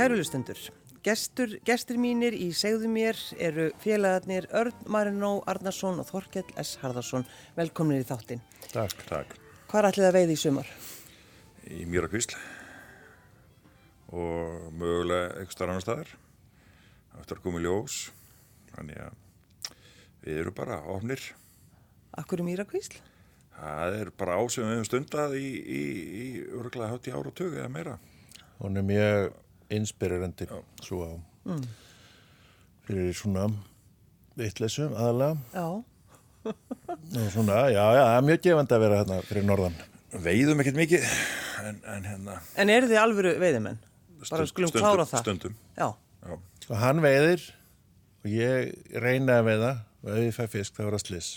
Kæru lustendur, gestur, gestur mínir í segðu mér eru félagarnir Örn Marinó Arnarsson og Þorkell S. Harðarsson. Velkominir í þáttinn. Takk. Takk. Hvað er allir að veið í sumar? Í Mýrakvísl og mögulega eitthvað starf annar staðar. Það er komið ljós, þannig að við erum bara ofnir. Akkur er Mýrakvísl? Það er bara ásum við um stundað í, í, í öruglega hátt í ára og tög eða meira. Hún er mjög inspirerandi svo á mm. fyrir svona vittlesum aðalega Já. og svona, já, já, það er mjög gefandi að vera hérna fyrir norðan. Veiðum ekkert mikið, en, en hérna... En eru þið alvöru veiðimenn? Bara skulum stundum, klára það. Stundum, Já. já. Sko hann veiðir og ég reyna að veiða og ef ég fæ fisk þá er það sliss.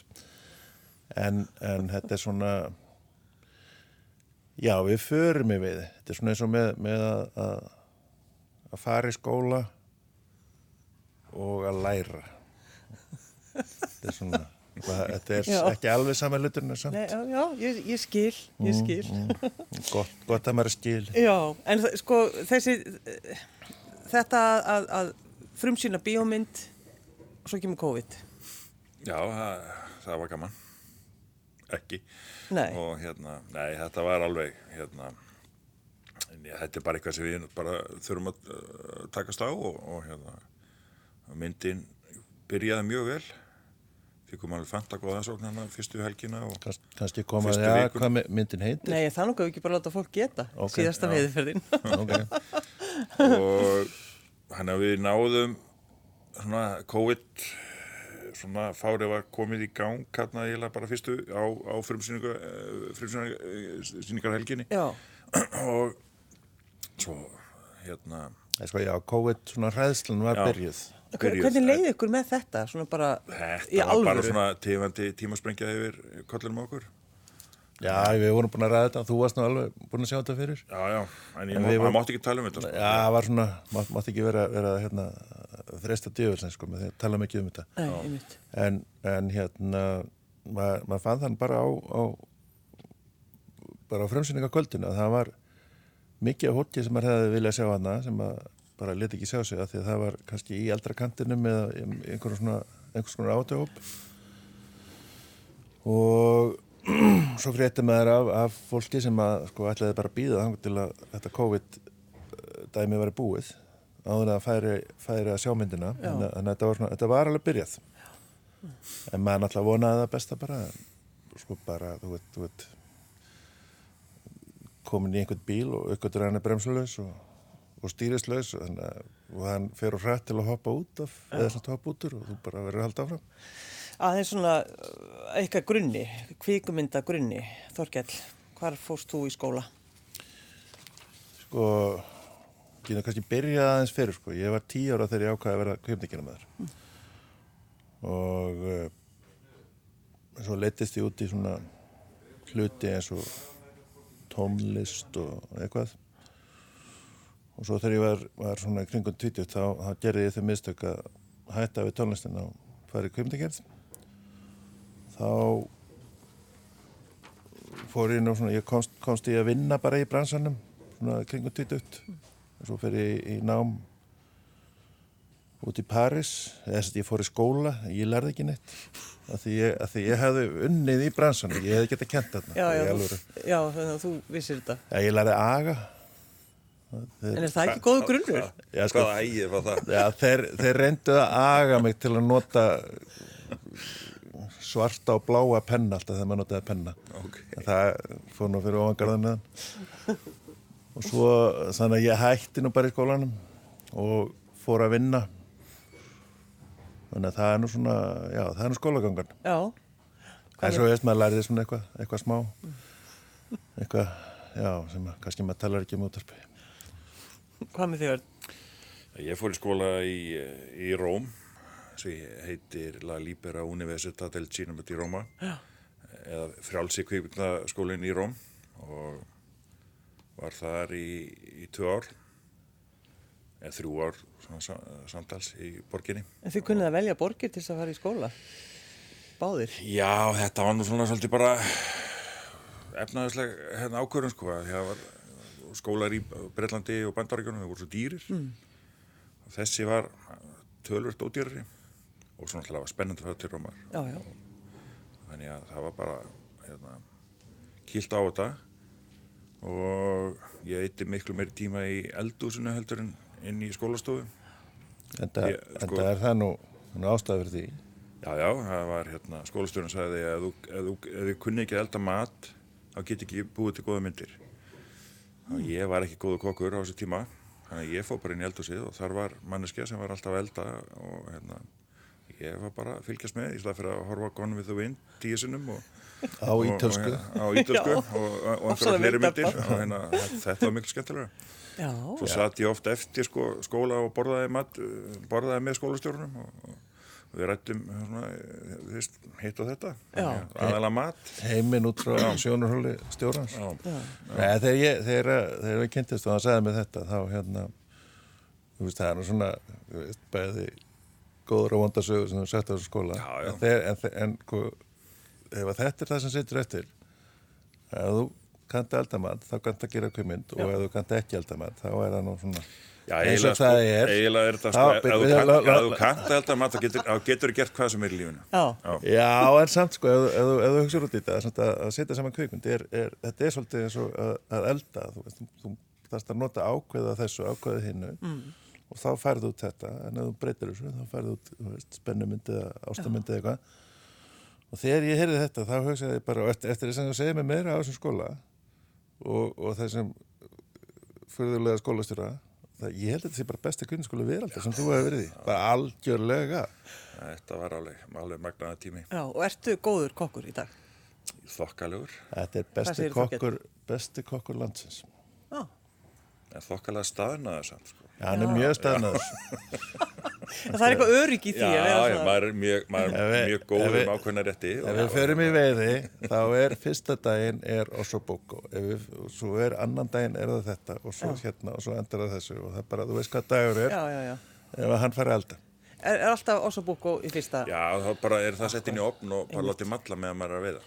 En, en þetta er svona, já við förum í veiði. Þetta er svona eins og með, með að, að, fara í skóla og að læra. Þetta er svona, þetta er Já. ekki alveg sama hluturinn en samt. Nei, já, já ég, ég skil, ég skil. Mm, gott, gott að maður skil. Já, en sko þessi, þetta að, að frumsýna bíómynd og svo kemur COVID. Já, það, það var gaman. Ekki. Nei. Og hérna, nei, þetta var alveg, hérna, en ég, þetta er bara eitthvað sem við bara þurfum að uh, takast á og, og hérna, myndin byrjaði mjög vel. Fikkum alveg fanta góða sóknarna fyrstu helgina og Kans, kannski koma að vikuna. hvað my- myndin heitir. Nei, það nú gaf ekki bara láta fólk geta Ok, síðasta veiðferðin. Okay. og hann að við náðum svona COVID svona fárið var komið í gang hérna eiginlega bara fyrstu á, á frumsýningarhelginni Já, og svo hérna sko, já, COVID, svona hræðslan var Já. byrjuð. byrjuð. hvernig leiði ykkur með þetta? Svona bara í Þetta var bara alvöru? svona tífandi tímasprengja yfir kollunum á okkur Já, við vorum búin að ræða þetta, þú varst nú alveg búin að sjá þetta fyrir. Já, já, en ég En má, mátti ekki tala um þetta sko. Já, það var svona, mátt, mátt ekki vera, vera hérna, þreista djöfelsins, sko, með því að tala mikið um þetta. Nei, einmitt. En, en hérna, maður mað fann þann bara á, á bara á frumsýningakvöldinu að það var mikið af hólki sem maður hefði viljað sjá hana sem að bara leti ekki sjá sig að því að það var kannski í eldra kantinum eða í einhverjum svona, konar átöhóp og svo frétti maður af, af fólki sem að sko ætlaði bara að býða til að þetta COVID eh, dæmi væri búið áður en að færi, færi að sjá myndina. Já. þannig að þetta var, svona, þetta var alveg byrjað. En maður náttúrulega vonaði það besta bara sko bara, þú veit, þú veit komin í einhvern bíl og uppgötur hann er bremsulegs og, og stýrislaus og, að- og hann fer og hrætt til að hoppa út af, eða svona hoppa út úr og þú bara verður að halda áfram. Aðeins svona uh, eitthvað grunni, kvíkumynda grunni, Þorkell, hvar fórst þú í skóla? sko ég er kannski byrjað aðeins fyrir sko. Ég var tíu ára þegar ég ákvaði að vera kvipnikina með þér og uh, svo leittist ég út í svona hluti eins og tónlist og eitthvað. Og svo þegar ég var, var svona kringum 20 þá, þá gerði ég þau mistök að hætta við tónlistin og fara í kvipnikerð þá fór ég nú svona, ég komst, komst ég að vinna bara í bransanum svona kringum 20 og svo fer ég í nám út í Paris eða þess að ég fór í skóla, ég lærði ekki neitt af því ég, af því ég hefði unnið í bransanum, ég hefði getað kent þarna Já, í já, alvöru. þú, já, þannig að þú vissir þetta. Já, ég lærði aga En er það ekki góðu grunnur? Já, sko, Hvaða ægir var það? Já, þeir, þeir reyndu að aga mig til að nota svarta og bláa penna alltaf þegar maður notaði penna. Ok. En Það fór nú fyrir ofangarðinu. Og svo, þannig að ég hætti nú bara í skólanum og fór að vinna. Þannig að það er nú svona, já, það er nú skólagangan. Já, En svo veist maður lærið svona eitthvað, eitthvað smá, eitthvað, já, sem að, kannski maður talar ekki um útvarpi. hvað með þig Örn? Ég fór í skóla í, í Róm sem heitir La Libera Università del Cinema di Roma Já. eða frjálsi kvikmyndaskólinn í Róm og var þar í, í tvö ár þrjú ár svona, sa- samtals í borginni. En þið kunnið að velja borgir til þess að fara í skóla? Báðir? Já, þetta var nú svona svolítið bara efnaðisleg hérna ákvörðun sko, því það var skólar í Breitlandi og Bandaríkjunum, þau voru svo dýrir. Og þessi var tölvört ódýrari og svo náttúrulega var spennandi fyrir til Rómar. Já, já. Þannig að það var bara hérna, kýlt á þetta og ég eitti miklu meiri tíma í eldúsinu heldur en inn í skólastofu. Það Ég, sko- er það nú, nú ástæður fyrir því. Já, já, það var hérna, skólastjórun sagði að ef þú, kunni ekki að elda mat, þá get ekki búið til góða myndir. Og ég var ekki góðu kokkur á þessu tíma, þannig að ég fór bara inn í eldhúsið og þar var manneskja sem var alltaf að elda og hérna, ég var bara að fylgjast með í stað fyrir að horfa Gone with the Wind tíu sinnum og, Á ítölsku. á ítölsku og, og, og Ofsalega einhverja fleiri myndir og hérna, þetta var miklu skemmtilega. Já, Svo satt ég oft eftir sko, skóla og borðaði, mat, borðaði með skólastjórnum og, og við rættum svona, eh, þú veist, hitt og þetta, aðalega mat. Heiminn út frá sjónarhóli stjórnans. Já. Nei, þegar, ég, þegar, þegar við kynntist og hann sagði mig þetta, þá hérna, þú veist, það er nú svona, þú veist, bæði góður og vondasögur sem þú sett á þessu skóla. Já, já. En, þeir, en, þe- en sko, ef að þetta er það sem situr eftir, ef þú kannt eldamat, þá kannt að gera kvimmynd og ef þú kannt ekki eldamat, þá er það nú svona, Já, eins og það er. eiginlega er þetta sko, ef þú kannt- að mat, þá getur, þú gert hvað sem er í lífinu. já, Já, en samt sko, ef, þú- ef, þú- ef þú hugsaður út í þetta, samt að, að setja saman kvikmynd, er, er, þetta er svolítið eins og að, að elda, þú veist, þú, þú þarfst að nota ákveða þessu, ákveða hinnu mm. og þá færðu út þetta, en ef þú breytir þessu, þá færðu út, þú veist, spennumyndi eða ástamyndi eða eitthvað. Og þegar ég heyrði þetta, þá hugsaði ég bara, eftir, eftir þess að þú segir mig meira á þessum skóla og, og þessum fyrðulega skólastjóra, það, ég held að þetta sé bara besta kunniskóla veraldar sem þú hefur verið í, bara algjörlega. Þetta var alveg, alveg magnaða tími. já, og ertu góður kokkur í dag? Þokkalegur, Þetta er besti kokkur, besti kokkur landsins. Já, en þokkalega staðnaður samt, sko. Já, hann er mjög staðnaður. það er eitthvað örygg í því Já, að vera já, svona. maður er mjög, maður er mjög við- um ákveðna rétti. Ef við förum í veiði, þá er fyrsta daginn er Ossoboko. Ef við, svo er annan daginn er það þetta og svo hérna og svo endar það þessu og það er bara, þú veist hvað dagur er Já, já, já. ef hann fari elda. Er, er alltaf Osabúko í fyrsta? Já, þá bara er það sett inn í opn og bara látið matla meðan maður er að veiða.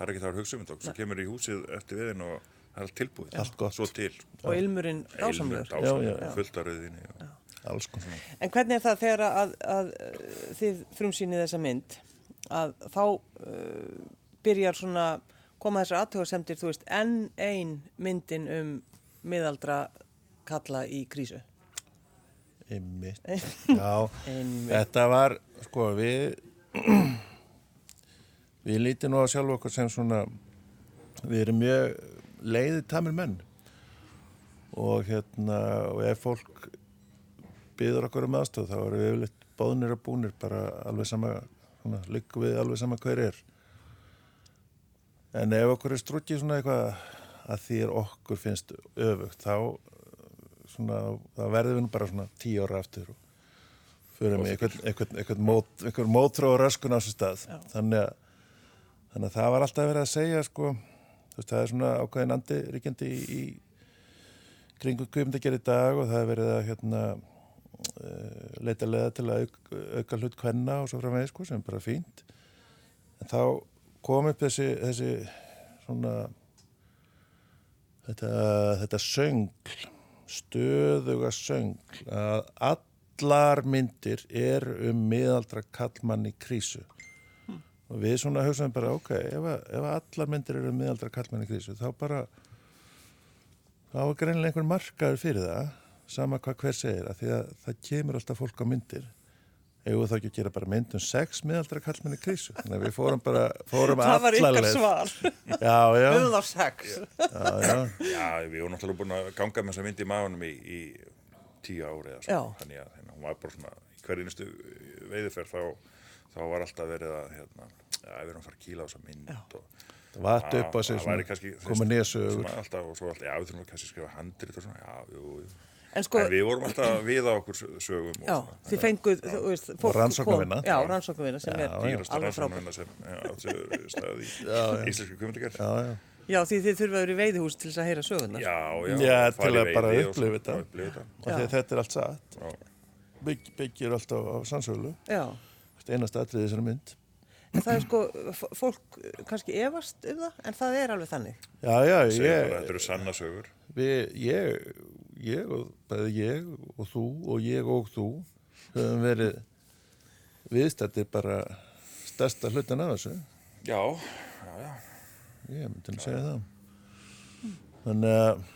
Það er ekki það að hugsa um þetta. Svo kemur í húsið eftir veiðin og það er allt tilbúið. Allt gott. Svo til. Og ilmurinn Ilmur, dásamlegur. fullt af rauðinni. En hvernig er það þegar að, að, að þið frumsýnið þessa mynd að þá uh, byrjar svona koma þessar aðtöðarsemdir, þú veist, enn ein myndin um miðaldra kalla í krísu. Einmitt. Já, Einmitt. þetta var, sko, við við lítum nú á sjálf okkur sem svona við erum mjög leiði tamir menn. Og hérna og ef fólk byður okkur um aðstöð þá erum við yfirleitt báðnir og búnir bara alveg sama svona, liggum við alveg sama hver er. En ef okkur er strukkið svona eitthvað að því er okkur finnst öfugt þá svona, þá verðum við bara svona tíu ára aftur og fyrir mig eitthvað, eitthvað, eitthvað, mót, eitthvað mótrá og röskun á þessu stað. Þannig að, þannig að það var alltaf verið að segja sko, veist, það er svona ákveðin andi ríkjandi í, í kringu kvipmyndagerð í dag og það er verið að hérna uh, leita leða til að auk, auka hlut kvenna og svo frá með sko, sem er bara fínt. En þá kom upp þessi, þessi svona þetta, þetta söngl stöðuga söngl að allar myndir er um miðaldra kallmann í krísu og við svona hugsaðum bara ok, ef, að- ef að allar myndir eru miðaldra kallmann í krísu þá bara þá er greinilega einhver markaður fyrir það sama hvað hver segir að því að það kemur alltaf fólk á myndir eigum við þá ekki að gera bara mynd um sex miðaldra kallmann í krísu þannig að við fórum bara fórum Það var ykkar svar. já, já, Höfum þá sex. já, já. Já, við vorum náttúrulega búin að ganga með þessa mynd í maðunum í, í tíu ári eða. Þannig að hérna, hún var bara svona, í hverju einustu veiðuferð þá, þá var alltaf verið að, hérna, já, við erum að fara að kýla á þessa mynd og vatt upp það kannski, svona, koma nýja svona sögur alltaf, og svo alltaf, já, við þurfum að skrifa handrit og svona, já, jú, jú. En sko, En við vorum alltaf við á okkur sögum og já, svona. þið fenguð, þú veist, fólk kom- rannsóknarvinna. Já, rannsóknarvinna sem er dýrasta alveg frábært. rannsóknarvinna sem já, átt sér stað í íslensku kvömyndagerð. já, já. Já, því þið þurfa að vera í veiðihús til þess að heyra sögurnar. Já, já, Já, og til að bara og upplifa þetta. og að þetta er allt satt. Bygg, byggir alltaf á sannsölu Já. Einast atriði þessari mynd En það er sko, fólk kannski efast um það, en það er alveg þannig. já, já, ég, Þetta eru sanna sögur. við, ég, ég og bæði ég og þú og ég og þú höfum verið viðstættir bara stærsta hlutin af þessu. Já, já, já. Ég myndi að segja það. Þannig að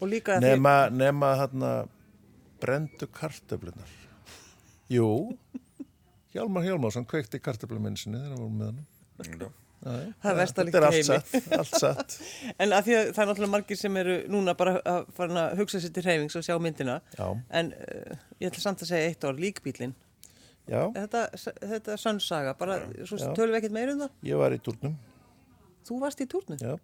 Og líka að nema, nema hérna brendu kartöflunar. Jú, Hjálmar Hjálmarsson kveikti kartöfluminsinni þegar hann var með hann. Já. Það er versta líkt Þetta er í allt heimi. satt, allt satt. En að því að það er náttúrulega margir sem eru núna bara að fara að hugsa sér til hreyfings og sjá myndina. Já, En uh, ég ætla samt að segja eitt orð, líkbílinn. já, Þetta, þetta er sönn saga, bara tölum við ekkert meira um það. ég var í turnum, Þú varst í túrnu. já,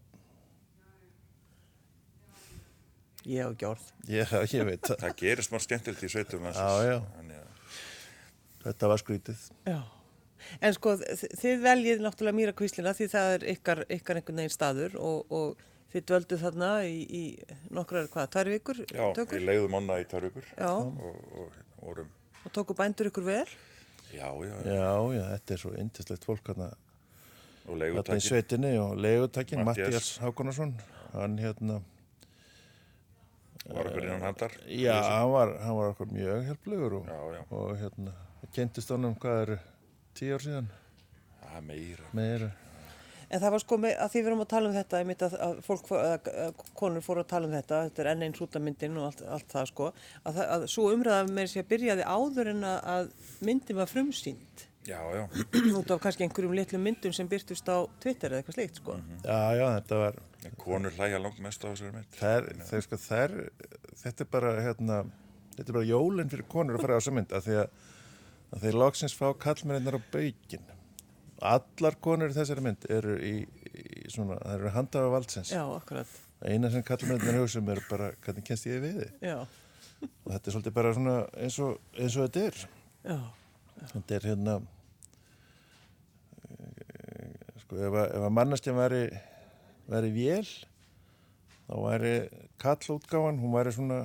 Ég hef ekki orð. ég, ég veit það. Það gerist maður skemmtilegt í sveitum Já, já. Þetta var skrítið. Já. En sko, þi- þið veljið náttúrulega mýrakvíslina því það er ykkar, ykkar einhvern veginn staður og, og þið dvölduð þarna í, í nokkrar, hvað, tvær vikur? Já, tökur? við leiðum onna í törrugur Já, og, og, og vorum, og tóku bændur ykkur vel? já, já, já, Já, já, þetta er svo yndislegt fólk hérna, og í sveitinni og leigutakinn. Mattias Hákonarsson, hann hérna, Var okkur innan handar. já, hann var, hann var okkur mjög hjálplegur og, og hérna, kynntist honum hvað er tíu ár síðan, það er meira. meira. En það var sko með, að því við erum að tala um þetta, ég að, að fólk, að, að konur fóru að tala um þetta, þetta er enn einn hrútamyndin og allt, allt það sko, að, það, að svo umræða með sér byrjaði áður en að, að myndin var frumsýnd, Já, já, út af kannski einhverjum litlum myndum sem byrtust á Twitter eða eitthvað slíkt sko. Já, já, þetta var, konur hlæja langt mest á þessari mynd. þær, þeir sko, þær, þetta er bara, hérna, þetta er bara jólinn fyrir konur að fara á þessa mynd, að því að, að þeir loksins fá kallmenninnar á baukinn. Allar konur í þessari mynd eru í, í svona, það eru handafa valdsins. Já, akkurat, Eina sem kallmenninnar hugsa um er bara, hvernig kennst ég við þið? já, Og þetta er svolítið bara svona eins og, eins og þetta er. já, Þetta er hérna, eh, sko, ef að, að mannastján væri, væri vél, þá væri kallútgáfan, hún væri svona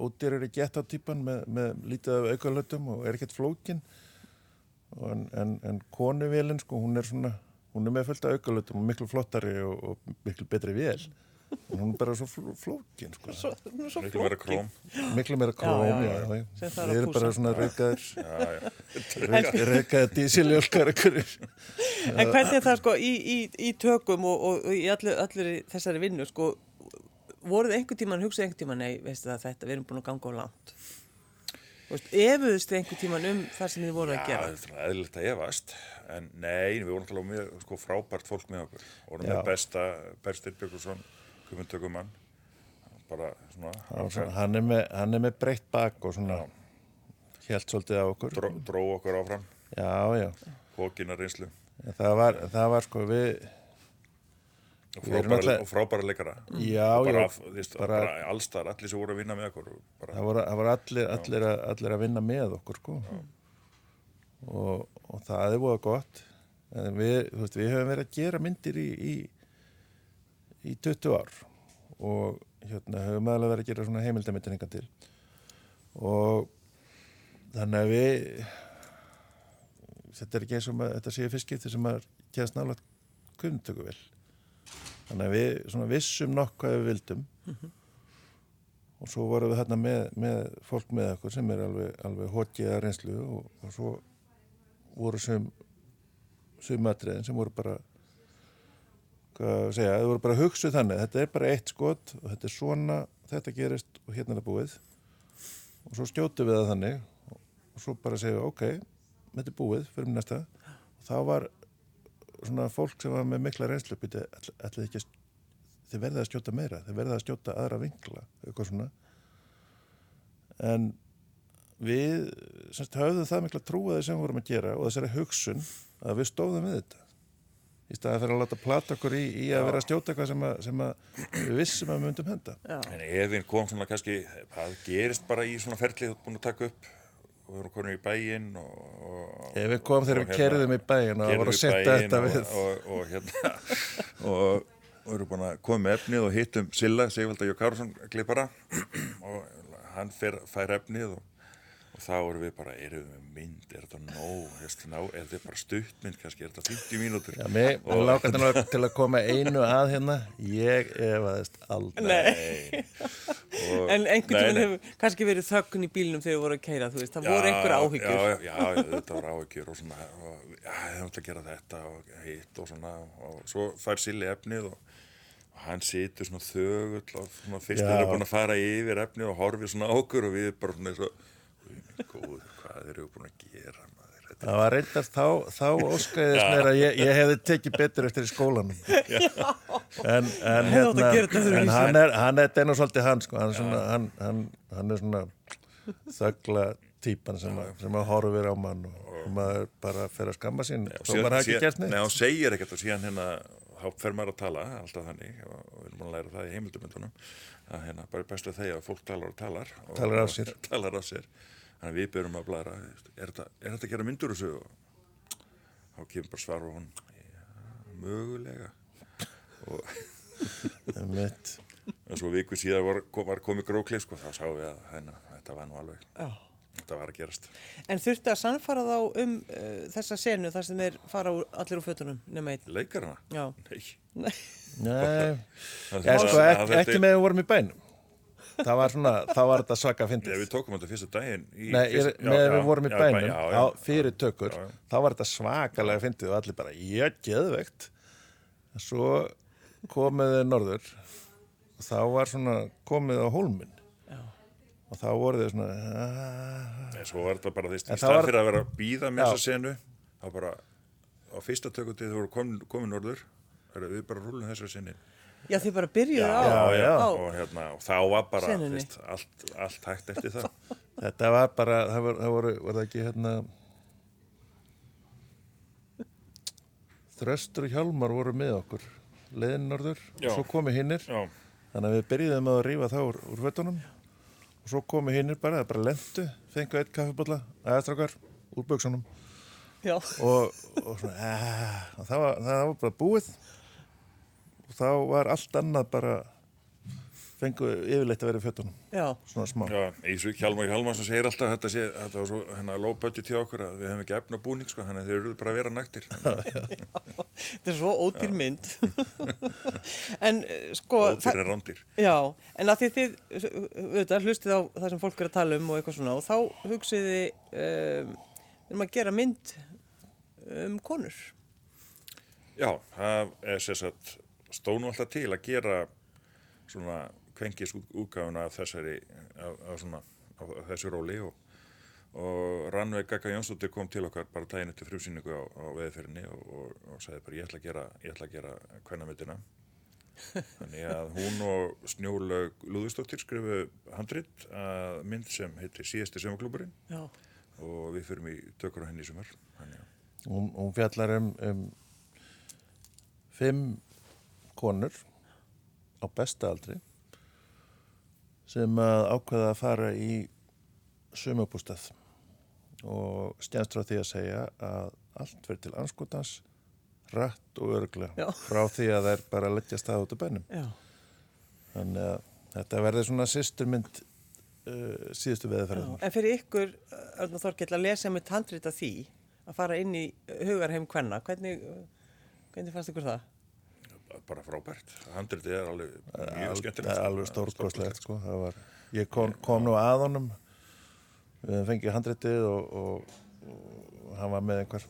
ódýrari getatýpan með, með lítið af aukalötum og er ekkert flókin. En, en, en konuvélinn, sko, hún er svona, hún er með fullt af aukalötum og miklu flottari og, og miklu betri vél. En hún er bara svo fló- flókin, sko. svo, svo Miklu meira flókin. króm. Miklu meira króm, já, já, já. já. Við erum bara svona reykaðir dísiljólkar ykkurir. En hvernig er það sko í, í, í tökum og, og, og í allir, allir þessari vinnu sko, voruð einhvern tíman, hugsaðu einhvern tíman, nei, veistu það, þetta, við erum búin að ganga á langt. Þú veist, efuðust þið einhvern tíman um það sem þið voruð að Já, gera? þetta er eðlilegt að efast, en nei, við vorum alltaf mjög sko, frábært fólk með okkur. Vorum Já. með besta, Berstir Björgursson, kumuntökumann, bara svona, Já, svona, hann, er með, hann er með breytt bak og svona helt svolítið á okkur. dró, dró okkur áfram, Já, já. hókina reynslu En Það var, það var sko við, frábæra, og frábæra leikara. já, og bara, já, þvist, bara- bara, allstar, allir sem voru að vinna með okkur. Bara, það voru, það voru allir, allir, að, allir að vinna með okkur sko. Og, og það er búið gott. En við, veist, við höfum verið að gera myndir í, í, í 20 ár og hérna höfum aðalega verið að gera svona heimildamyndir hinga til. Og þannig að við, þetta er ekki eins og þetta séu fyrst skipti sem maður kemst nálega kunntöku vel. Þannig að við svona vissum nokkuð hvað við vildum. Og svo vorum við hérna með, með fólk með okkur sem er alveg, alveg hótgiða reynslu og, og svo voru sum sumatriðin sem voru bara hvað að segja, það voru bara hugsuð þannig þetta er bara eitt skot og þetta er svona þetta gerist og hérna er það búið. Og svo skjótu við það þannig og svo bara við ok þetta er búið, fyrir næsta. Og þá var svona fólk sem var með mikla reynslu að þið verða að skjóta meira, þið verða að skjóta aðra vinkla, eitthvað svona. En við semst, höfðum það mikla trúaði sem við vorum að gera og þessari hugsun að við stóðum við þetta. Í staði fyrir að láta plata okkur í, í að vera að skjóta eitthvað sem, að, sem að við vissum að við myndum henda. Já, En efinn kom svona kannski, það gerist bara í svona ferli þú ert búin að taka upp við erum konur í bæinn og, og, ef við komum þegar við kerðum í bæin og það voru að setja bæinn þetta við. og, og, hérna og, og erum búin að koma með efnið og hittum Silla, Sigvalda Jók Kárusson klippara og hann fer, fær efnið og, og þá erum við bara, erum við mynd, er þetta nóg, er þetta, ná, er þetta bara stuttmynd kannski, er þetta 50 mínútur? Já, mig, mig lákar til, að- til að koma einu að hérna, ég efaðist aldrei. Nei. Og- En einhvern nei. hefur kannski verið þöggun í bílnum þegar við vorum að keira, þú veist, það Já, voru einhver áhyggjur. Já, já, já, þetta var áhyggjur og svona, og, já, ég hefði að gera þetta og hitt og svona, og svo fær Silli efnið og, og hann situr svona þögull og svona fyrst Já. þeir eru búin að fara yfir efnið og horfið svona á okkur og við bara svona eins og, "Guð minn góður, hvað eru búin að gera maður, þetta Það var reyndar þá, þá óskæðist mér að ég, ég hefði tekið betur eftir í skólanum. En, en, hérna, en hann er, hann er den og svolítið hann, sko, hann, er svona, hann, hann, hann er svona þögla típan sem, að- sem að horfir á mann og, og maður bara fer að skamma sín, Og þó maður hafi ekki gert Nei, neitt. hann segir ekkert og síðan hérna þá fer maður að tala, alltaf þannig og við erum búin að læra það í heimildumöndunum að hérna bara bestu þegar fólk talar og talar og, Talar af sér. og, talar af sér þannig að við byrjum að blæra er þetta, er þetta að gera myndur þessu og þá kemur bara svar og hún ja, mögulega og Einmitt. en svo viku síðan var, kom- var komið gróklið sko, þá sáum við að hérna, þetta var nú alveg Já. þetta var að gerast En þurfti að sannfara þá um uh, þessa senu þar sem þeir fara úr, allir úr fötunum, nema einn. leikarana? Já. Nei, Nei, ég, sko, þetta- ekki með að við vorum í bænum. Það var svona, þá var þetta svaka Já, fyndið. við tókum þetta fyrsta daginn í Nei, ég, fyrsta- já, með að já, við vorum í já, bænum á fyrir tökur, þá var þetta svakalega fyndið og allir bara, geðvegt En svo komið þið norður og þá var svona komið á hólminn Já. og þá voru þið svona. Nei, svo var þetta bara því En í það stað var- fyrir að vera að býða með þessa senu þá bara á fyrsta tökutið þú voru komin, komin norður er við bara rúlum þessari sinni Já, þið bara byrjuðu á, já, já. á og, hérna, og þá var bara fyrst, allt, allt hægt eftir það þetta var bara, það voru, það voru var það ekki hérna Þröstur og Hjálmar voru með okkur leiðin norður Já. og svo komu hinnir já, Þannig að við byrjuðum að rífa þá úr, úr fötunum og svo komu hinnir bara, það bara lendu, fengu eitt kaffibólla, aðastrákar, úr buksunum Já. og, og svona, aah, og það var, það var bara búið og þá var allt annað bara, fengu yfirleitt að vera í fötunum, Já. svona smá. já, Hjalmar Hjalmarsson segir alltaf þetta, sé, þetta var svo hérna, low budget hjá okkur að við hefum ekki efna búning sko, þannig að þeir eru bara að vera naktir Þetta er svo ódýr mynd. en uh, sko... ódýr en rándir Já, en að því þið, auðvitað, hlustið á það sem fólk er að tala um og eitthvað svona og þá hugsiði um, um að gera mynd um konur. Já, það er sér satt stónu alltaf til að gera svona kvengis útgáfuna af þessari af, af svona, af, þessu róli og, og Rannveig Gagga Jónsdóttir kom til okkar bara daginn eftir frumsýningu á, á veðferðinni og, og, og sagði bara ég ætla að gera, ég ætla að gera kvennamyndina. Þannig að hún og Snjólaug Lúðustóttir skrifu handrit að mynd sem heitir síðasti sömaklúburinn Já. og við fyrum í tökur á henni í sumar. Hún, hún fjallar um, um fimm konur á besta aldri sem að ákveða að fara í sumabústað og stjænst frá því að segja að allt verður til anskotans rætt og örglega frá því að það er bara að leggja stað út af bænum Já. þannig að þetta verður svona sýsturmynd uh, síðustu veðferðar En fyrir ykkur, Örn og Þorkell, að lesa með handrit af því, að fara inn í hugarheim kvenna, hvernig, hvernig fannst ykkur það? Bara frábært. Handritið er alveg mjög skemmtilegt. Það er alveg stórkostlegt sko. Var, ég kom, kom nú að honum við fengið handritið og, og, og hann var með einhver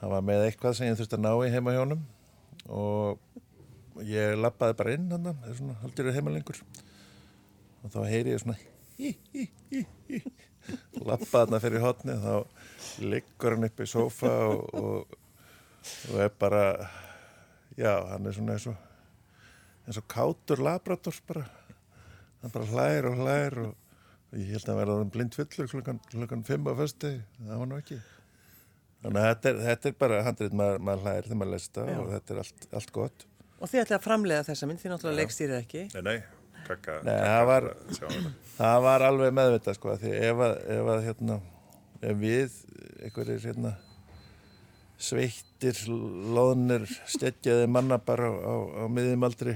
hann var með eitthvað sem ég þurfti að ná í heima hjá honum og ég lappaði bara inn hann, það er svona haldir heimalengur og þá heyri ég svona hí, hí, hí, hí. lappaði hann fyrir hotni þá liggur hann upp í sófa og, og, og er bara já, hann er svona eins og eins og kátur labrador bara hann bara hlær og hlær og, og ég held að hann verða orðinn blind fullur klukkan, klukkan fimm á föstu það var nú ekki þannig að þetta er, þetta er bara handrið maður, maður hlær þegar maður lesta Já. og þetta er allt, allt gott Og þið ætlaði að framlega þessa mynd, þið náttúrulega leikstýrið ekki. Nei, nei, kakka. Nei, kakka það var- það var alveg meðvitað sko því ef að, ef að hérna ef við einhverjir hérna sveittir loðnir skeggjaði manna bara á, á, á miðjumaldri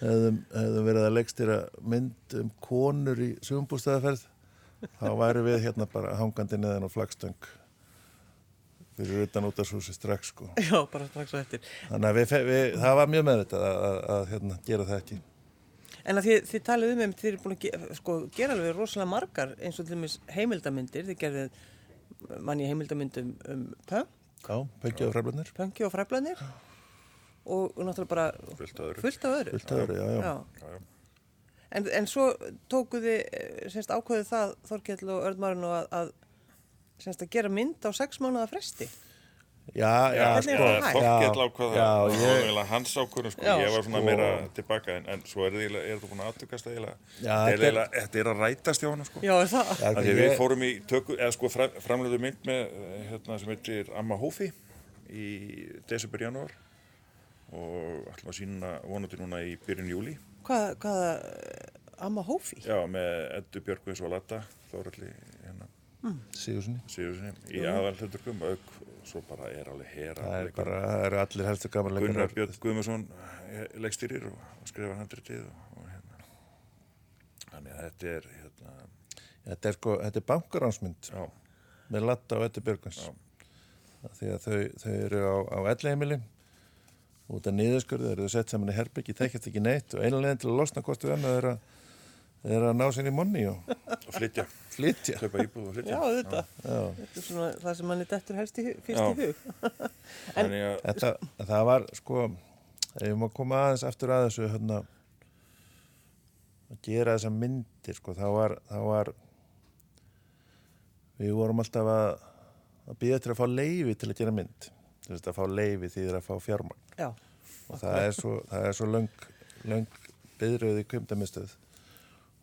hefðum, hefðum verið að leikstýra mynd um konur í sumbústæðaferð þá væri við hérna bara hangandi neðan á flagstöng fyrir utan út af súsi strax sko. Já, bara strax á eftir. Þannig að við, við, það var mjög meðvitað að, að, að hérna, gera það ekki. En að þið, þið talið um þeim, þið eru búin að ge, sko, gera alveg rosalega margar eins og til dæmis heimildamindir, þið gerðið manni heimildamyndum um punk, Já, pöngið og fræflunir. punki og fræflanir og, og náttúrulega bara Fullt af öðru. fullt af öðru. Fullt öðru, já, já. Já, já. En, en svo tókuð þið, eh, semst ákveðið það, Þorkell og Örnmarinn að, að semst að gera mynd á sex mánuða fresti. Já, já, er sko. Þorkell Já, ákvað já, það, það var ég- eiginlega hans ákvörðun sko, Já, ég var svona sko. meira tilbaka en, en svo er er það búin að aðtökast eiginlega, Já, þetta er þetta er- þetta er að rætast hjá hana sko. Já, er það? Já, Af því ég- við fórum í tökku, eða sko fram, framleiðu mynd með eh, hérna sem heitir Amma Hófi í desember, janúar og ætlum að sína vonandi núna í byrjun júli Hvað, hvaða eh, Amma Hófi? já, með Eddu Björgvins og Latta Þóralli hérna, Sigurssoni. Sigurðssoni í aðalhaldurkum auk svo bara er alveg hera Það er bara, það eru allir helstu gamanleikar. Gunnar Björn Guðmundsson leikstýrir og, og skrifar handritið hérna. Þannig að þetta er hérna, Þetta er sko, þetta er bankaránsmynd með Latta og Eddi Björgans. Því að þau, þau eru á, á elleheimili út af niðurskurðu, þeir eru sett saman í herbyggi, þekkjast ekki neitt og einlega til að losna kostu enn er að, er að ná sér í monni og flytja flytja. kaupa íbúð og Já, flytja auðvitað. Já. Þetta er svona það sem manni dettur helst í, fyrst Já. í hug. þannig að Þetta, það var sko, ef við má koma aðeins aftur að þessu hérna, að gera þessa myndir sko, þá var, þá var við vorum alltaf að, að býða til að fá leifi til að gera mynd þú veist að fá leifi því að fá fjármagn Já, og það er svo, það er svo löng, löng byðröð í kvimdamistöð og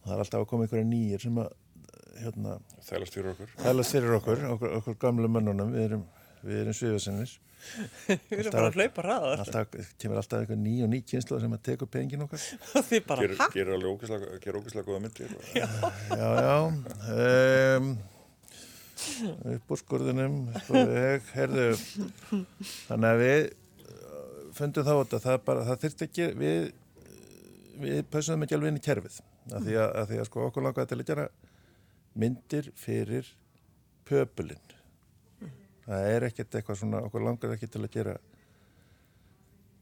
það er alltaf að koma einhverja nýjir sem að hérna, þælast fyrir okkur. hælast fyrir okkur, okkur, okkur gamlu mönnunum. Við erum, við erum sviðasinnir við erum bara að hlaupa hraðar. alltaf, kemur alltaf einhver ný og ný kynslu sem að tekur pengin okkar. Þið bara, gerir hæ? ger alveg ógeðslega góða myndir. Og, já, já. Um, upp úr skurðunum herðu þannig að við uh, fundum þá þetta, það það þyrfti ekki við við pössum ekki alveg inn í kerfið af því að, að því að sko okkur langaði til að gera myndir fyrir pöpulinn það er ekkert eitthvað svona, okkur langar ekki til að gera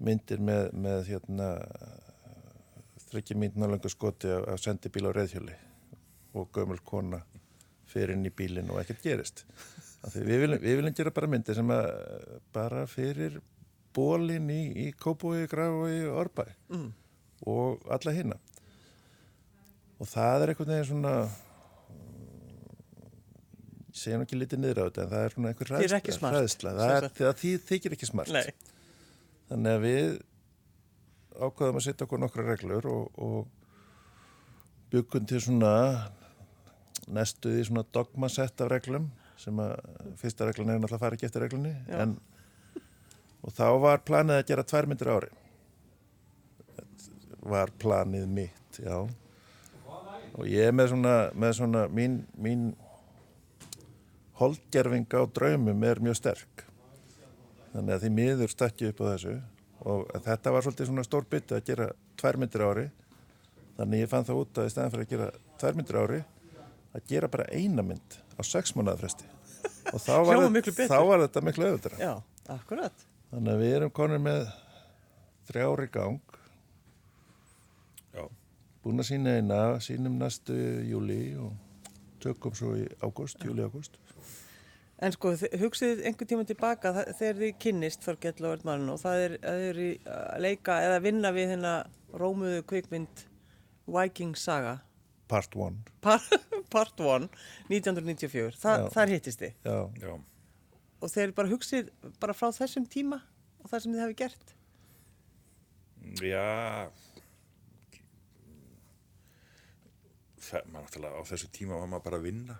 myndir með, með hérna þryggja myndina langar skoti af, af sendibíl á reyðhjóli og gömul kona fyrir inn í bílinn og ekkert gerist. Við viljum, við viljum gera bara myndir sem að bara fyrir bólinn í, í Kópói, Grafói og Orbæ Mm. og alla hinna og það er einhvern veginn svona ég segja nú ekki litið niður á þetta en það er svona einhver er smart, hræðsla. það er, það því þykir ekki smart. Nei, þannig að við ákvaðum að setja okkur nokkra reglur og, og byggum til svona næstu því svona dogmasett af reglum sem að fyrsta reglun er náttúrulega að fara ekki eftir reglunni en, og þá var planið að gera tvær myndir á ári. Var planið mitt, já og ég er með svona, með svona mín, mín holdgerfing á draumum er mjög sterk. Þannig að því miður stakki upp á þessu. Og þetta var svolítið svona stór bytti að gera tvær myndir á ári. Þannig ég fann það út að í staðan fyrir að gera tvær myndir á ári að gera bara eina mynd á sex mánuða fresti. Og þá var, þetta- þá var þetta miklu auðvitað já, akkurat. þannig að við erum konur með þrjári gang búin að sína eina, sínum næstu júli og tökum svo í ágúst, júli-ágúst En sko, hugsið einhvern tíma tilbaka þegar þið kynnist Þorkell og Örnmarinn og það er í að leika eða vinna við hérna rómuðu kvikmynd Viking Saga. Part one. Par- Part 1 1994, Þa, þar hittist þið? Já, já, og þeir bara hugsið bara frá þessum tíma og það sem þið hafi gert? Já það, maður náttúrulega á þessu tíma var maður bara að vinna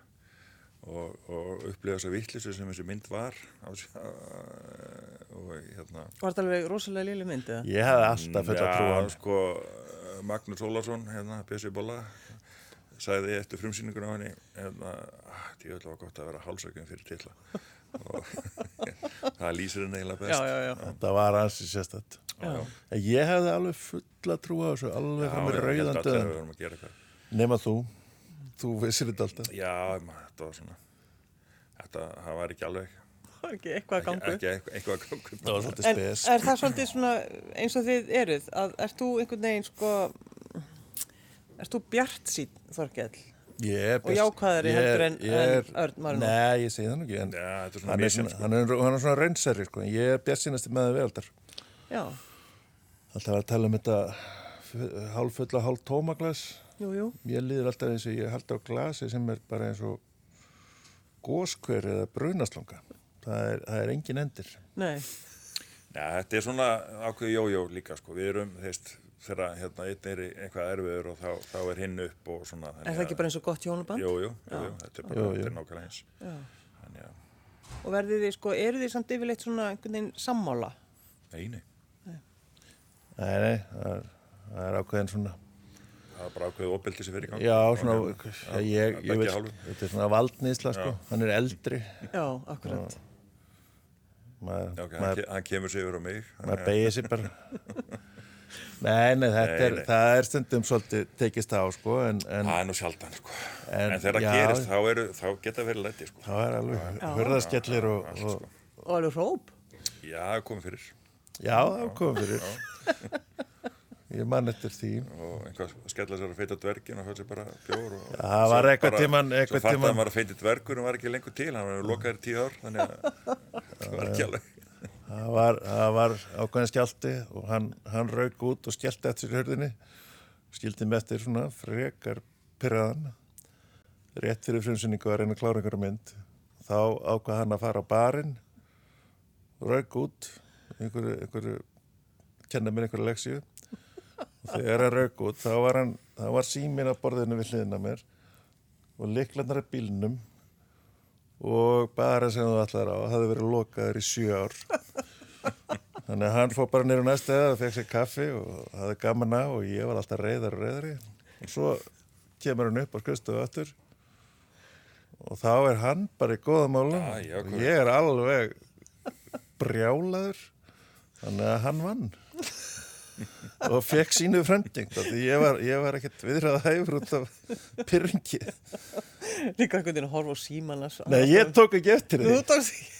og, og upplifa þessa vittlisu sem þessi mynd var á, og hérna Var þetta alveg rosalega lili mynd eða? ég hefði alltaf fulla trú á hann sko, Magnús Ólarsson, hérna, Bjössi Bolla sagði eftir frumsýningur á henni hérna, ah, ég ætla að gott að vera hálsökjum fyrir tilla og það lýsir henni eiginlega best Já, já, já. þetta var ansi sérstætt já, já. En ég hefði alveg fulla trú á þessu, alveg ég held rauðan döðan. Við verðum að þú, þú vissir þetta alltaf. Já, ma- þetta var svona, þetta, það var ekki alveg, Það var ekki eitthvað að ekki, gangu. ekki eitthvað, eitthvað að gangu. Það var svolítið spes. er það svolítið svona eins og þið eruð, að ert þú einhvern veginn sko, ert þú bjart sín, Þorkell? Ég er Og jákvæðari er- heldur en- er- en Örn Marinó? Nei, ég segi það nú ekki, en þetta er hann er, svona, sko. hann er, hann er svona reynsæri, sko. en Ég er bjart sínasti með það veraldar. Já, Alltaf var að tala um þetta f- hálffulla, hálf tóma glas. Jú, jú. Mér líður alltaf eins og ég haldi á glasi sem er bara eins og góskver eða brunaslanga. Það er, það er engin endir. Nei, Já, þetta er svona ákveðu jójó líka, sko, við erum, þeist, þegar hérna einn er eitthvað erfiður og þá, þá er hinn upp og svona. er það ekki bara eins og gott jú, jú, jú, þetta er bara, þetta er nákvæmlega eins. Já. Þannig að, Og verðið þið, sko, eru þið samt yfirleitt svona einhvern veginn sammála? nei, nei, Nei, nei, það er, það er ákveðin svona, það er bara ákveðu opildi sem fyrir í gang. já, svona, Og já, ég, ég hálfum. þetta er svona valdnýsla, sko, hann er eldri, Já, akkurat. maður, Já, ok, hann, maður, hann kemur sig yfir á mig. maður beigir sér bara. Nei, nei, þetta Nei, er, nei. það er stundum svolítið tekist á, sko, en, en Það er nú sjaldan, sko. En- En, þegar það gerist, þá, eru, þá geta verið læti, sko. það er alveg hörðaskellir og, og, sko. Og alveg hróp? Já, það komið fyrir. já, það kom fyrir. Ég man eftir því. Og einhvað skella sér að feita dvergin og höfði sér bara bjór. Og, Já, það var eitthvað tímann- Svo fatt að hann var að feita dvergur og var ekki lengur til. Hann var lokaður í tíu ár, þannig að það var ekki alveg. Það var, það var ákveðin skjálti og hann, hann rauk út og skjálti eftir hörðinni. Skildi með eftir svona frekar pyrraðan. Rétt fyrir frumsynningu að reyna klára einhverja mynd. Þá ákvað hann að fara á barinn, rauk út, einhverju, einhverju, kenna mér einhverju leksju. Þegar hann rauk út, þá var, var síminn á borðinu við hliðina mér og liklarnar í bílnum og bara sem þú allar á hafði verið lokaður í sjö ár. Þannig að hann fór bara nýra næstu eða fekk sér kaffi og hafði gaman á og ég var alltaf reyðar og reyðari og svo kemur hann upp á skristuðu aftur og þá er hann bara í góða málum. Og ég er alveg brjálaður þannig að hann vann og fekk sínu frending því ég var, ég var ekkert viðræða hæfur út af pyrringi Líka einhvern veginn að horfa á símanas. Nei, ég tók ekki eftir því Þú tókst ekki.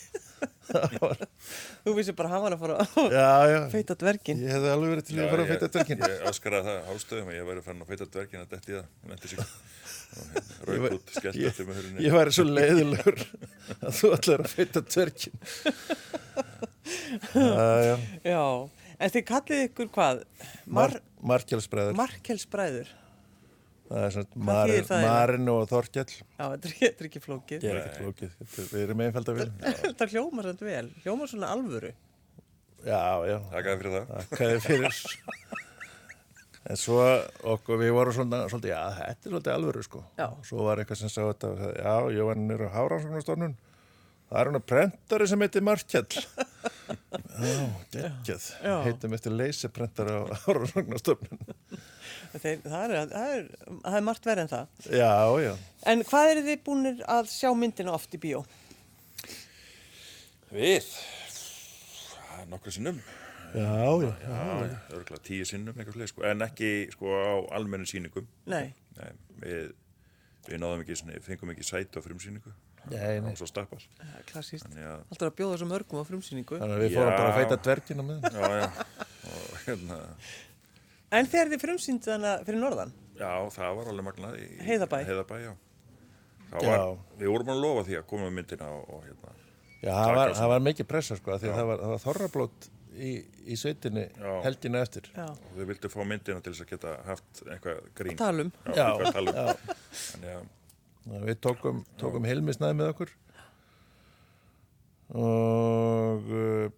Þú vissi bara að hann var að fara að Já, já, feita dvergin. ég hefði alveg verið til að fara að feita dverkin Ég öskaraði það hálstöðum að ég væri fann að feita dvergin að detti það. Hérna, Ég var- rauk út, skellt ég- eftir með hurunni. Ég væri svo leiðilegur að þú ætlar að feita dverkin Já, já Já, en þið kallið ykkur hvað? Mar Mar Markjálsbræður Markelsbræður. Það er svona Hvað Marin, og Þorkjall Já, þetta er, þetta er ekki flókið. Ég er ekkert flókið, Þetta- við erum einfalda vil Þetta hljómar samt vel. Hljómar svona alvöru. Já, já, Þakkaði fyrir það. þakkaði fyrir En svo okkur, við vorum svona, svolítið, já, þetta er svolítið alvöru sko Já. Svo var eitthvað sem sá þetta sagði, Já, ég var nýra á Hárannsóknarstofnun Það er hann að prentari sem heitir Markjall Já, geggjað Já. Heitum eftir leysiprentari á Þeir, það, er, það, er, það er margt verið en það. Já, já En hvað eru þið búinir að sjá myndina oft í bíó? Við? Nokkru sinnum. Já, já, Já, örgulega tíu sinnum eitthvað slið, sko. En ekki sko á almennu sýningum. Nei, Nei, við, við náðum ekki, fengum ekki sæti á frumsýningu. Nei, Nei. var svo stappað. klassíst. Að, Alltaf að bjóða svo mörgum á frumsýningu. Þannig að við fórum bara að feita dvergina með já, já. Og hérna, En þegar þið frumsýndu þannig fyrir norðan? já, það var alveg magnað í Heiðabæ. Heiðabæ, já. Það Já. var, við vorum að lofa því að koma með myndina og, og hérna, Já, það var, það var mikið pressa sko, af því að það var, það var þorrablót í, í sveitinni Já. helgina eftir. Og við vildum fá myndina til þess að geta haft eitthvað grín. Talum. Já, að tala um. já. Við tókum, tókum heilmisnæði með okkur og þ-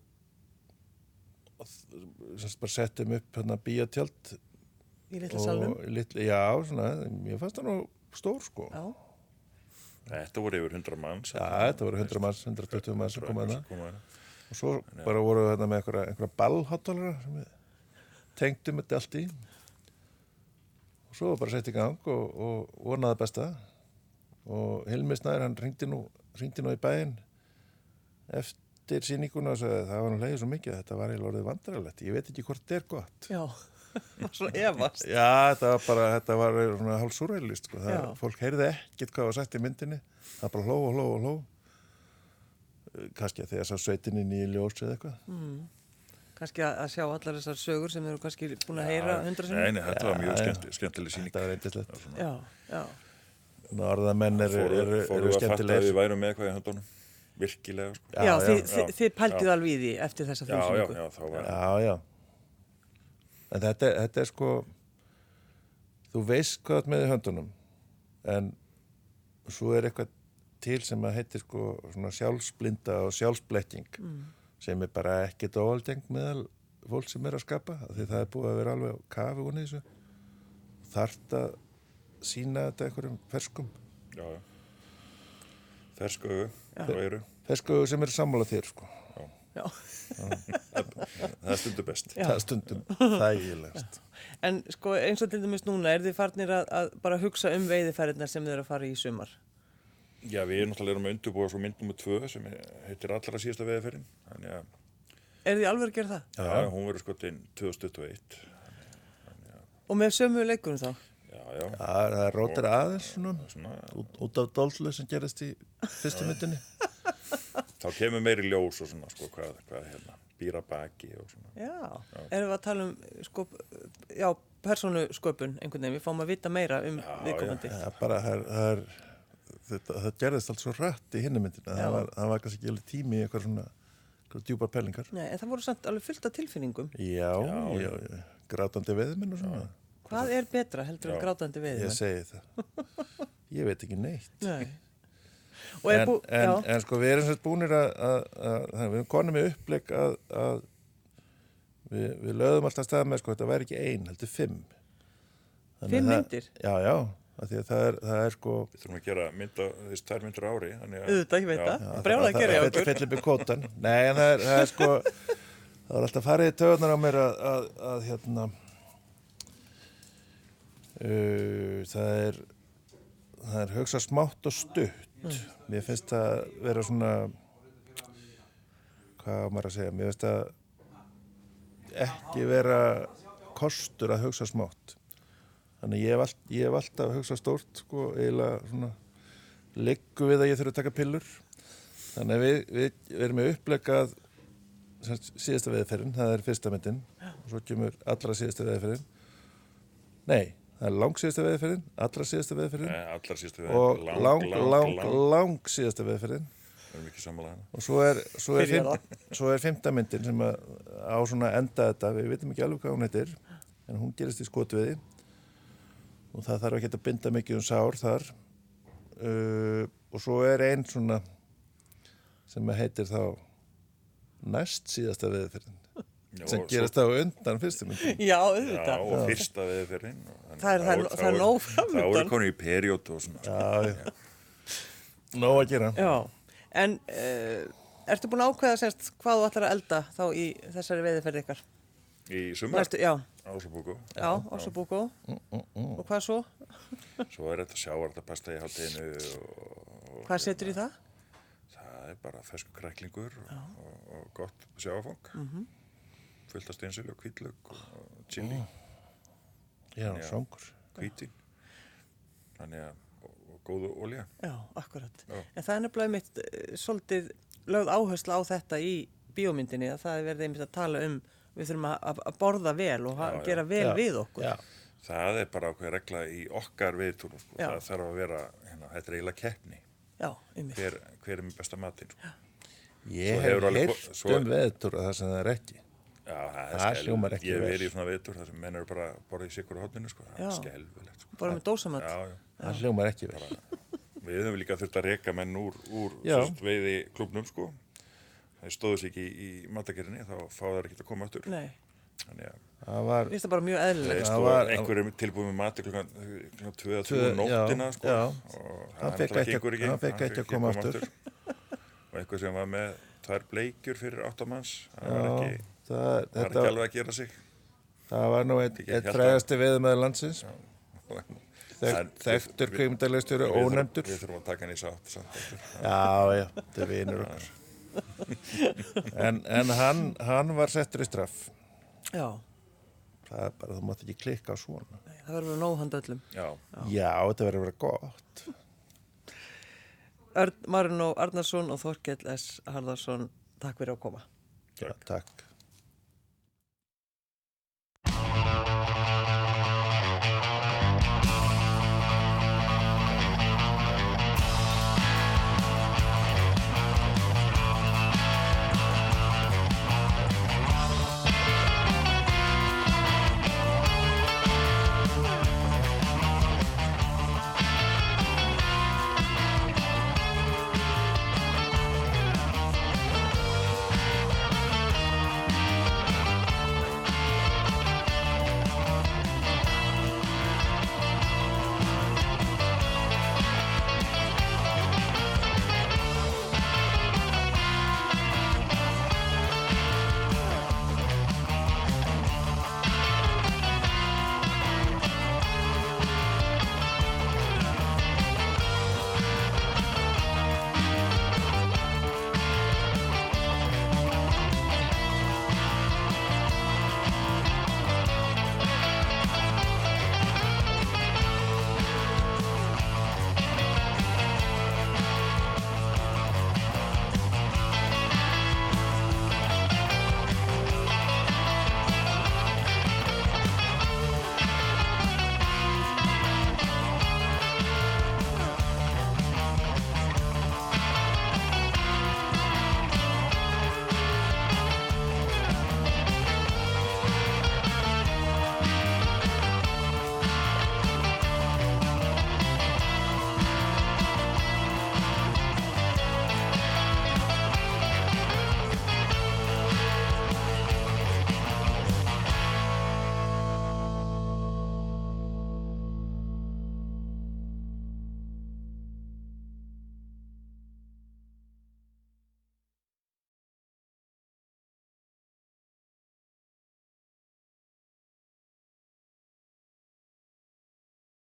semst bara settum upp hérna bíotjöld Í litla salnum. og litli, já, svona, ég fannst það nú stór sko. Já. þetta voru yfir 100 manns. Já, þetta voru 100 manns, 120 manns sem komaði það. Komaði Og svo bara voru við hérna með einhverja, einhverja ballháttalara sem við tengdum þetta allt í. Og svo bara sett í gang og, og vonaði besta. Og Hilmi Snær, hann ringdi nú, ringdi nú í bæinn eftir sýninguna og sagði það var nú leiðið svo mikið að þetta var eiginlega orðið vandrarlegt. Ég veit ekki hvort þetta er gott. Já. Svona efast. Já, þetta var bara, þetta var svona hálf súrælist, sko. Það, Já. fólk heyrði ekkert hvað var sagt í myndinni. Það bara hló og hló og hló. Kanski að því að sá sveitininn í ljós eða eitthvað. Kannski að, að sjá allar þessar sögur sem eru kannski búin að heyra hundra Nei, sinni. nei, þetta var mjög skemmtileg síning. Þetta var reyndislegt. Já. Norðamenn eru, Fóru, eru, fóru eru að fatta að skemmtilegir. við værum með eitthvað í höndunum. Virkilega, sko. Já, Já, þið, já, þið, já. þið pæltið alveg í því eftir þessa Já, já, já, þá var Já, já. En þetta, þetta er sko, þú veist hvað með í höndunum, en svo er eitthvað til sem að heitir sko svona sjálfsblinda og sjálfsblekking sem er bara ekkert óaldeng meðal fólk sem er að skapa, af því það er búið að vera alveg á kafi og þessu. Þart að sína þetta einhverjum ferskum, Já, já. Fersku augu, Já. það eru. fersku sem eru sammála þér sko. Já. Það er stundu best. Já. Það er stundum þægilegst. En sko eins og til dæmis núna, er þið farnir að, að bara hugsa um veiðiferðina sem þið eru að fara í sumar? Já, við erum náttúrulega erum að undurbúa svo mynd nummer tvö sem heitir allra síðasta veðferðin. Þannig að, Er þið alveg að gera það? já, hún verður sko til 2021. Og með sömu leikunum þá? Já, já, Já, það er rótir aðeins svona, svona, út, út af dóllu sem gerist í fyrstu myndinni. þá kemur meiri ljós og svona, sko, hvað, hvað hérna, býra baki og svona. Já. Erum við að tala um, sko, já, persónu sköpun einhvern veginn, við fáum að vita meira um Já, viðkomandi. Er bara, það er, það er, þetta, það gerðist allt svo rætt í hinni myndina. Já. Það var, það var kannski ekki alveg tími í eitthvað svona, djúpar pælingar. Nei, en það voru samt alveg fullt af tilfinningum. Já, já, já, grátandi veðminn og svona. Hvað er betra heldur en Já. grátandi Ég veiðimenn? segi það. Ég veit ekki neitt. Nei. Og En, bú, en, en sko við erum svolítið búinir að, að, að, að við erum konum í uppleik að, að við, við lögðum alltaf stað með sko þetta væri ekki ein, heldur fimm. Þannig Fimm að það- myndir? Já, já, af því að það er, það er sko Við þurfum að gera mynda, þess tvær myndir á ári. þannig að- auðvitað, ég veit Já. það. Brjála að gera Það okkur. fyllir upp í kótan. Nei, en það er, það er sko, það er alltaf farið í töðunar á mér að, að, að hérna, það er, það er hugsa smátt og stutt. Mér finnst það vera svona, hvað maður að segja, mér finnst það ekki vera kostur að hugsa smátt. Þannig að ég hef, all, ég hef alltaf hugsað stórt, sko, eiginlega svona, liggu við að ég þurfa að taka pillur. Þannig að við, við, við erum með upplegað síðasta veðferðin, það er fyrsta myndin og svo kemur allra síðasta veðferðin. Nei, það er lang síðasta veðferðin, allra síðasta veðferðin síðustu og lang, lang, lang, lang, síðasta veðferðin Við erum ekki sammála hana. og svo er, svo er, fimm, svo er fymta myndin sem að, á svona enda þetta, við veitum ekki alveg hvað hún heitir en hún gerist í skotviði. Og það þarf ekki að binda mikið um sár þar. Uh, og svo er einn svona sem heitir þá næst síðasta veðferðin Já, sem gerist þá undan fyrstu myndin Já, auðvitað. Já, og fyrsta veðferðin. Það er- það er- það er nóg fram Það voru konið í periód og svona. Já, já. Nóg að gera. Já, en uh, ertu búin að ákveða semst hvað þú ætlar að elda þá í þessari veiðiferði ykkar? Í sumar, Næstu, já, ásabúku. já, ásabúku og hvað svo? Svo er þetta sjávartapasta í haldinu og Hvað setur í það? það er bara fersku kræklingur og, og, og gott sjáfang. Mm Mhm. Fullt af steinsölu og kvítlög og, og chili, Já, Já. svangur. hvítin. Þannig að, og, og góðu olja. Já, akkurat. Já. En það er nefnilega mitt svolítið lögð áherslu á þetta í bíómyndinni að það er verið einmitt að tala um við þurfum að, að- að borða vel og Já, að gera vel Já, við okkur. Já, Það er bara ákveð regla í okkar viðtúrum. Sko. Það þarf að vera, hérna, þetta er eiginlega keppni. Hver, hver er með besta matinn? Sko. ég hef svo- um veðtúra þar sem það er ekki. Já, það er Það ekki Ég verið í svona viðtúr þar sem menn eru bara að borða í sikur á hodninu. Sko. Það er skelvilegt. Sko. Bara með dósamat. Já, já. Það hljómar ekki vel. Við höfum líka þurft að reka menn úr, úr veiði klubnum sko. Það stóðu sig ekki í, í matagerðinni, þá fá þær ekki að koma aftur. Nei, Þannig að Það var, finnst það bara mjög eðlilegt. Það og var- einhverjum tilbúið með mati klukkan, klukkan 2 að 3 Tvö- nóttina já, sko. og það fékk ekki að það það, þetta, ekki alveg að gera sig það var nú hélt frægasti veðumæður landsins. Þekktur þurfum- ónefndur. Við þurfum að taka hann í sátt. Já, já, þetta er vinur okkar. En, en hann, hann var settur í straff. Já, það er bara, þú mátt ekki klikka á svona. Það verður nóhand öllum. Já, Já, þetta verður að vera gott. Marino Arnarsson og Þorkell S. Harðarsson, takk fyrir að koma. Já, takk.